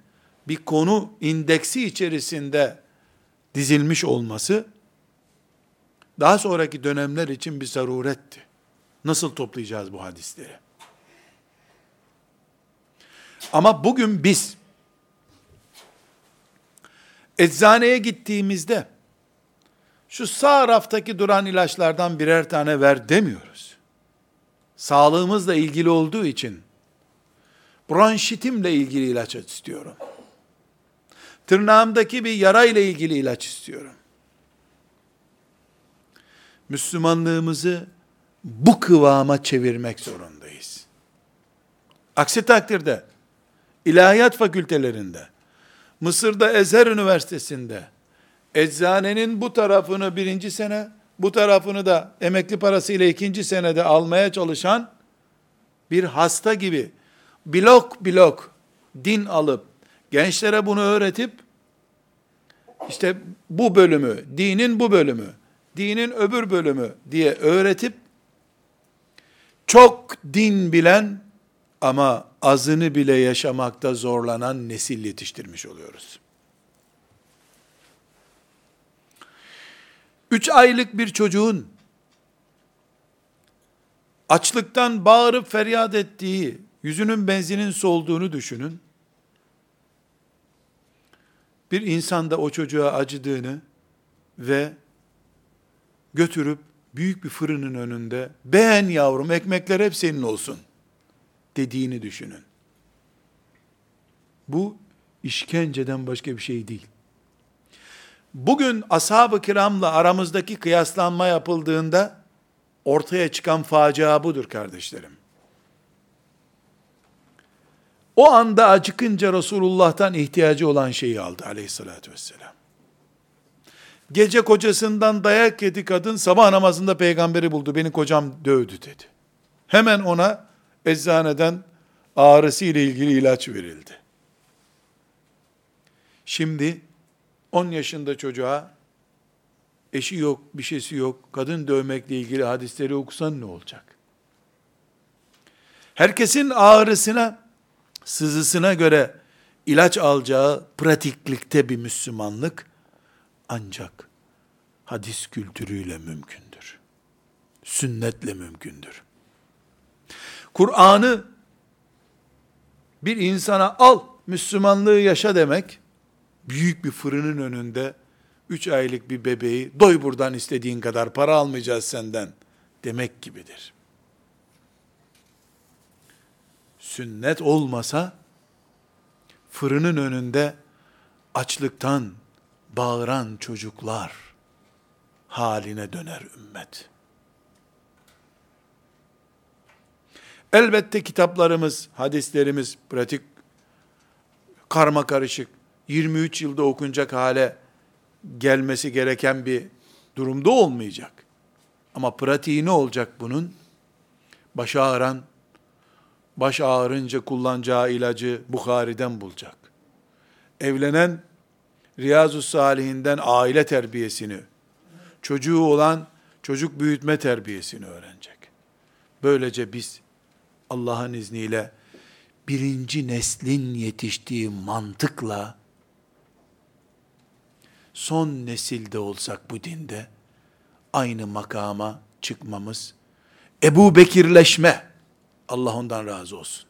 [SPEAKER 1] bir konu indeksi içerisinde dizilmiş olması, daha sonraki dönemler için bir zaruretti. Nasıl toplayacağız bu hadisleri? Ama bugün biz eczaneye gittiğimizde şu sağ raftaki duran ilaçlardan birer tane ver demiyoruz. Sağlığımızla ilgili olduğu için bronşitimle ilgili ilaç istiyorum. Tırnağımdaki bir yara ile ilgili ilaç istiyorum. Müslümanlığımızı bu kıvama çevirmek zorundayız. Aksi takdirde ilahiyat fakültelerinde, Mısır'da Ezher Üniversitesi'nde, eczanenin bu tarafını birinci sene, bu tarafını da emekli parasıyla ikinci senede almaya çalışan bir hasta gibi blok blok din alıp gençlere bunu öğretip işte bu bölümü, dinin bu bölümü, dinin öbür bölümü diye öğretip çok din bilen ama azını bile yaşamakta zorlanan nesil yetiştirmiş oluyoruz. Üç aylık bir çocuğun açlıktan bağırıp feryat ettiği, yüzünün benzinin solduğunu düşünün. Bir insan da o çocuğa acıdığını ve götürüp büyük bir fırının önünde beğen yavrum ekmekler hep senin olsun dediğini düşünün. Bu işkenceden başka bir şey değil. Bugün ashab-ı kiramla aramızdaki kıyaslanma yapıldığında ortaya çıkan facia budur kardeşlerim. O anda acıkınca Resulullah'tan ihtiyacı olan şeyi aldı aleyhissalatü vesselam. Gece kocasından dayak yedi kadın, sabah namazında peygamberi buldu, beni kocam dövdü dedi. Hemen ona eczaneden ağrısı ile ilgili ilaç verildi. Şimdi 10 yaşında çocuğa eşi yok, bir şeysi yok, kadın dövmekle ilgili hadisleri okusan ne olacak? Herkesin ağrısına, sızısına göre ilaç alacağı pratiklikte bir Müslümanlık ancak hadis kültürüyle mümkündür. Sünnetle mümkündür. Kur'an'ı bir insana al, Müslümanlığı yaşa demek, büyük bir fırının önünde, üç aylık bir bebeği, doy buradan istediğin kadar para almayacağız senden, demek gibidir. Sünnet olmasa, fırının önünde açlıktan bağıran çocuklar haline döner ümmet.'' Elbette kitaplarımız, hadislerimiz pratik, karma karışık, 23 yılda okunacak hale gelmesi gereken bir durumda olmayacak. Ama pratiği ne olacak bunun? Baş ağıran, baş ağrınca kullanacağı ilacı Bukhari'den bulacak. Evlenen, Riyazu Salihinden aile terbiyesini, çocuğu olan çocuk büyütme terbiyesini öğrenecek. Böylece biz Allah'ın izniyle birinci neslin yetiştiği mantıkla son nesilde olsak bu dinde aynı makama çıkmamız Ebu Bekirleşme Allah ondan razı olsun.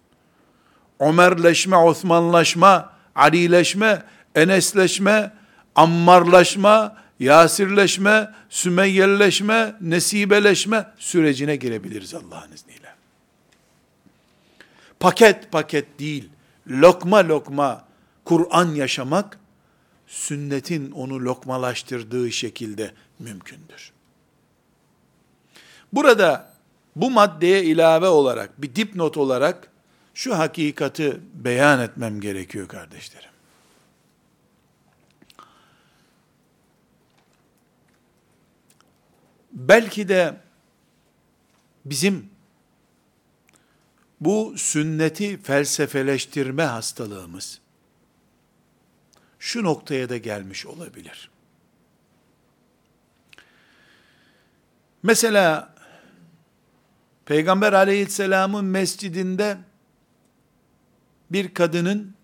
[SPEAKER 1] Ömerleşme, Osmanlaşma, Alileşme, Enesleşme, Ammarlaşma, Yasirleşme, Sümeyyelleşme, Nesibeleşme sürecine girebiliriz Allah'ın izniyle paket paket değil, lokma lokma Kur'an yaşamak, sünnetin onu lokmalaştırdığı şekilde mümkündür. Burada bu maddeye ilave olarak, bir dipnot olarak şu hakikati beyan etmem gerekiyor kardeşlerim. Belki de bizim bu sünneti felsefeleştirme hastalığımız şu noktaya da gelmiş olabilir. Mesela Peygamber aleyhisselamın mescidinde bir kadının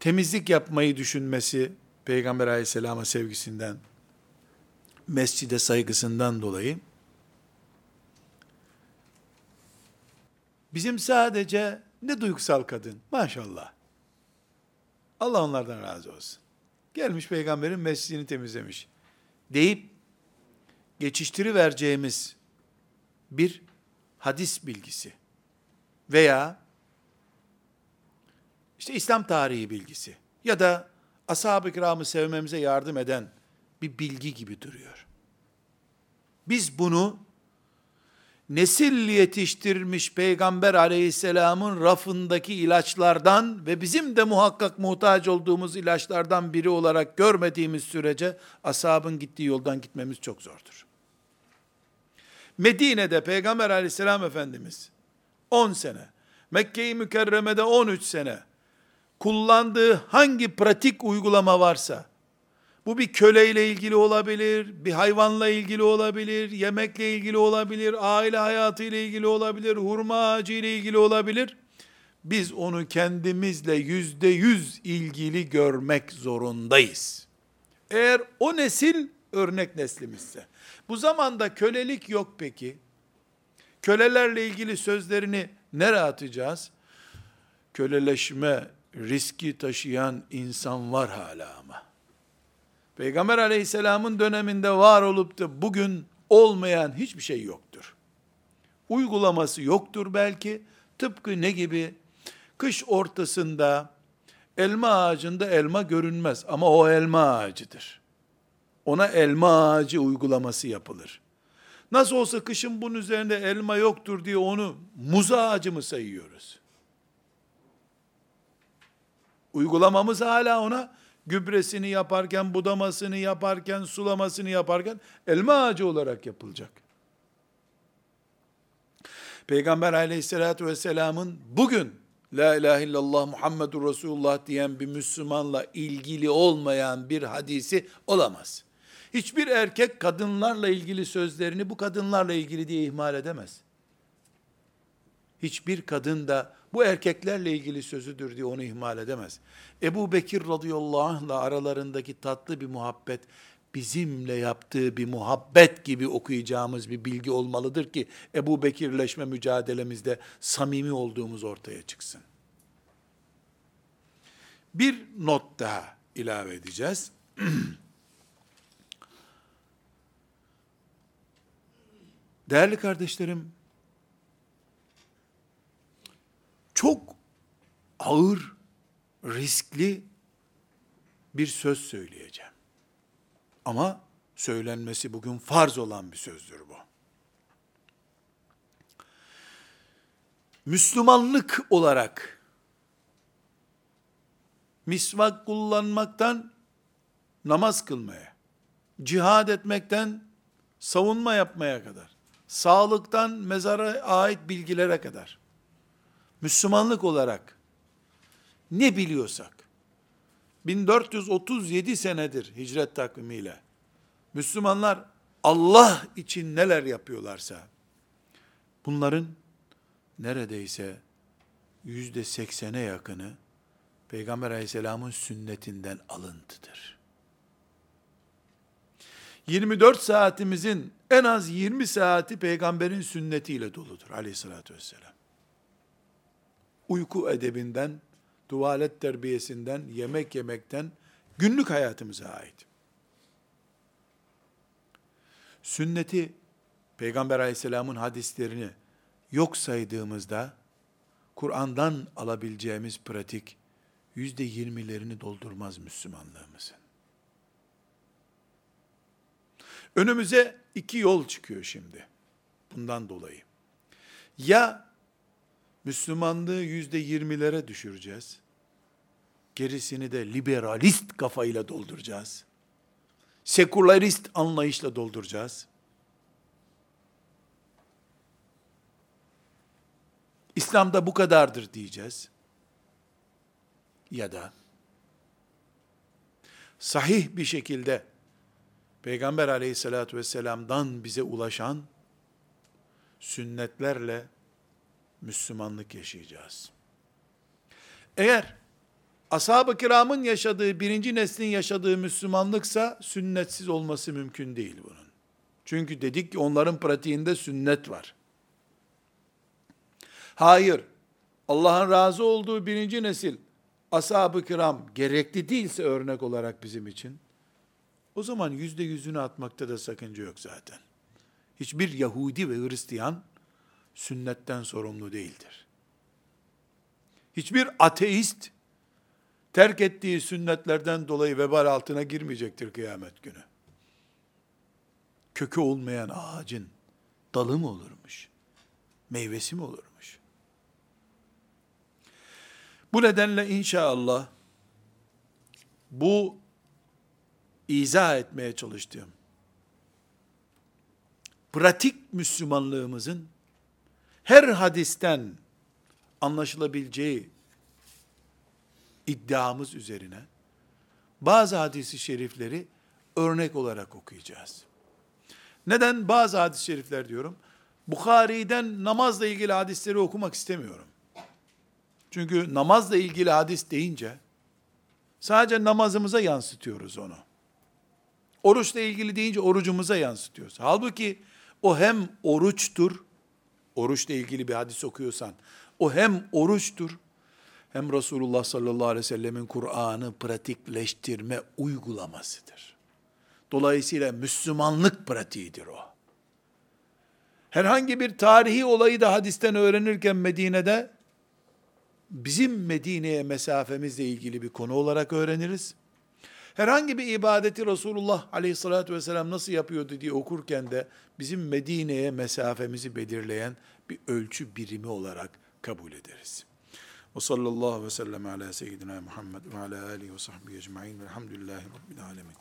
[SPEAKER 1] temizlik yapmayı düşünmesi Peygamber aleyhisselama sevgisinden, mescide saygısından dolayı bizim sadece ne duygusal kadın maşallah. Allah onlardan razı olsun. Gelmiş peygamberin mescidini temizlemiş. Deyip geçiştiri vereceğimiz bir hadis bilgisi veya işte İslam tarihi bilgisi ya da ashab-ı kiramı sevmemize yardım eden bir bilgi gibi duruyor. Biz bunu nesil yetiştirmiş Peygamber aleyhisselamın rafındaki ilaçlardan ve bizim de muhakkak muhtaç olduğumuz ilaçlardan biri olarak görmediğimiz sürece ashabın gittiği yoldan gitmemiz çok zordur. Medine'de Peygamber aleyhisselam Efendimiz 10 sene, Mekke-i Mükerreme'de 13 sene kullandığı hangi pratik uygulama varsa, bu bir köleyle ilgili olabilir, bir hayvanla ilgili olabilir, yemekle ilgili olabilir, aile hayatı ile ilgili olabilir, hurma ağacı ile ilgili olabilir. Biz onu kendimizle yüzde yüz ilgili görmek zorundayız. Eğer o nesil örnek neslimizse. Bu zamanda kölelik yok peki. Kölelerle ilgili sözlerini nereye atacağız? Köleleşme riski taşıyan insan var hala ama. Peygamber aleyhisselamın döneminde var olup da bugün olmayan hiçbir şey yoktur. Uygulaması yoktur belki. Tıpkı ne gibi? Kış ortasında elma ağacında elma görünmez ama o elma ağacıdır. Ona elma ağacı uygulaması yapılır. Nasıl olsa kışın bunun üzerinde elma yoktur diye onu muz ağacı mı sayıyoruz? Uygulamamız hala ona gübresini yaparken, budamasını yaparken, sulamasını yaparken elma ağacı olarak yapılacak. Peygamber aleyhissalatü vesselamın bugün La ilahe illallah Muhammedur Resulullah diyen bir Müslümanla ilgili olmayan bir hadisi olamaz. Hiçbir erkek kadınlarla ilgili sözlerini bu kadınlarla ilgili diye ihmal edemez. Hiçbir kadın da bu erkeklerle ilgili sözüdür diye onu ihmal edemez. Ebu Bekir radıyallahu anh'la aralarındaki tatlı bir muhabbet, bizimle yaptığı bir muhabbet gibi okuyacağımız bir bilgi olmalıdır ki Ebu Bekirleşme mücadelemizde samimi olduğumuz ortaya çıksın. Bir not daha ilave edeceğiz. Değerli kardeşlerim, çok ağır, riskli bir söz söyleyeceğim. Ama söylenmesi bugün farz olan bir sözdür bu. Müslümanlık olarak misvak kullanmaktan namaz kılmaya, cihad etmekten savunma yapmaya kadar, sağlıktan mezara ait bilgilere kadar, Müslümanlık olarak ne biliyorsak, 1437 senedir hicret takvimiyle, Müslümanlar Allah için neler yapıyorlarsa, bunların neredeyse yüzde seksene yakını, Peygamber aleyhisselamın sünnetinden alıntıdır. 24 saatimizin en az 20 saati peygamberin sünnetiyle doludur aleyhissalatü vesselam. Uyku edebinden, tuvalet terbiyesinden, yemek yemekten, günlük hayatımıza ait. Sünneti, Peygamber aleyhisselamın hadislerini yok saydığımızda, Kur'an'dan alabileceğimiz pratik, yüzde yirmilerini doldurmaz Müslümanlığımızın. Önümüze iki yol çıkıyor şimdi. Bundan dolayı. Ya Müslümanlığı yüzde yirmilere düşüreceğiz. Gerisini de liberalist kafayla dolduracağız. Sekülerist anlayışla dolduracağız. İslam'da bu kadardır diyeceğiz. Ya da sahih bir şekilde Peygamber aleyhissalatü vesselam'dan bize ulaşan sünnetlerle Müslümanlık yaşayacağız. Eğer ashab-ı kiramın yaşadığı, birinci neslin yaşadığı Müslümanlıksa sünnetsiz olması mümkün değil bunun. Çünkü dedik ki onların pratiğinde sünnet var. Hayır, Allah'ın razı olduğu birinci nesil, ashab-ı kiram gerekli değilse örnek olarak bizim için, o zaman yüzde yüzünü atmakta da sakınca yok zaten. Hiçbir Yahudi ve Hristiyan sünnetten sorumlu değildir. Hiçbir ateist terk ettiği sünnetlerden dolayı vebal altına girmeyecektir kıyamet günü. Kökü olmayan ağacın dalı mı olurmuş? Meyvesi mi olurmuş? Bu nedenle inşallah bu izah etmeye çalıştığım pratik Müslümanlığımızın her hadisten anlaşılabileceği iddiamız üzerine bazı hadisi şerifleri örnek olarak okuyacağız. Neden bazı hadis-i şerifler diyorum? Bukhari'den namazla ilgili hadisleri okumak istemiyorum. Çünkü namazla ilgili hadis deyince sadece namazımıza yansıtıyoruz onu. Oruçla ilgili deyince orucumuza yansıtıyoruz. Halbuki o hem oruçtur, oruçla ilgili bir hadis okuyorsan, o hem oruçtur, hem Resulullah sallallahu aleyhi ve sellemin Kur'an'ı pratikleştirme uygulamasıdır. Dolayısıyla Müslümanlık pratiğidir o. Herhangi bir tarihi olayı da hadisten öğrenirken Medine'de, bizim Medine'ye mesafemizle ilgili bir konu olarak öğreniriz. Herhangi bir ibadeti Resulullah aleyhissalatü vesselam nasıl yapıyordu diye okurken de bizim Medine'ye mesafemizi belirleyen bir ölçü birimi olarak kabul ederiz. Ve sallallahu ve sellem ala seyyidina Muhammed ve ala alihi ve sahbihi ecma'in velhamdülillahi rabbil alemin.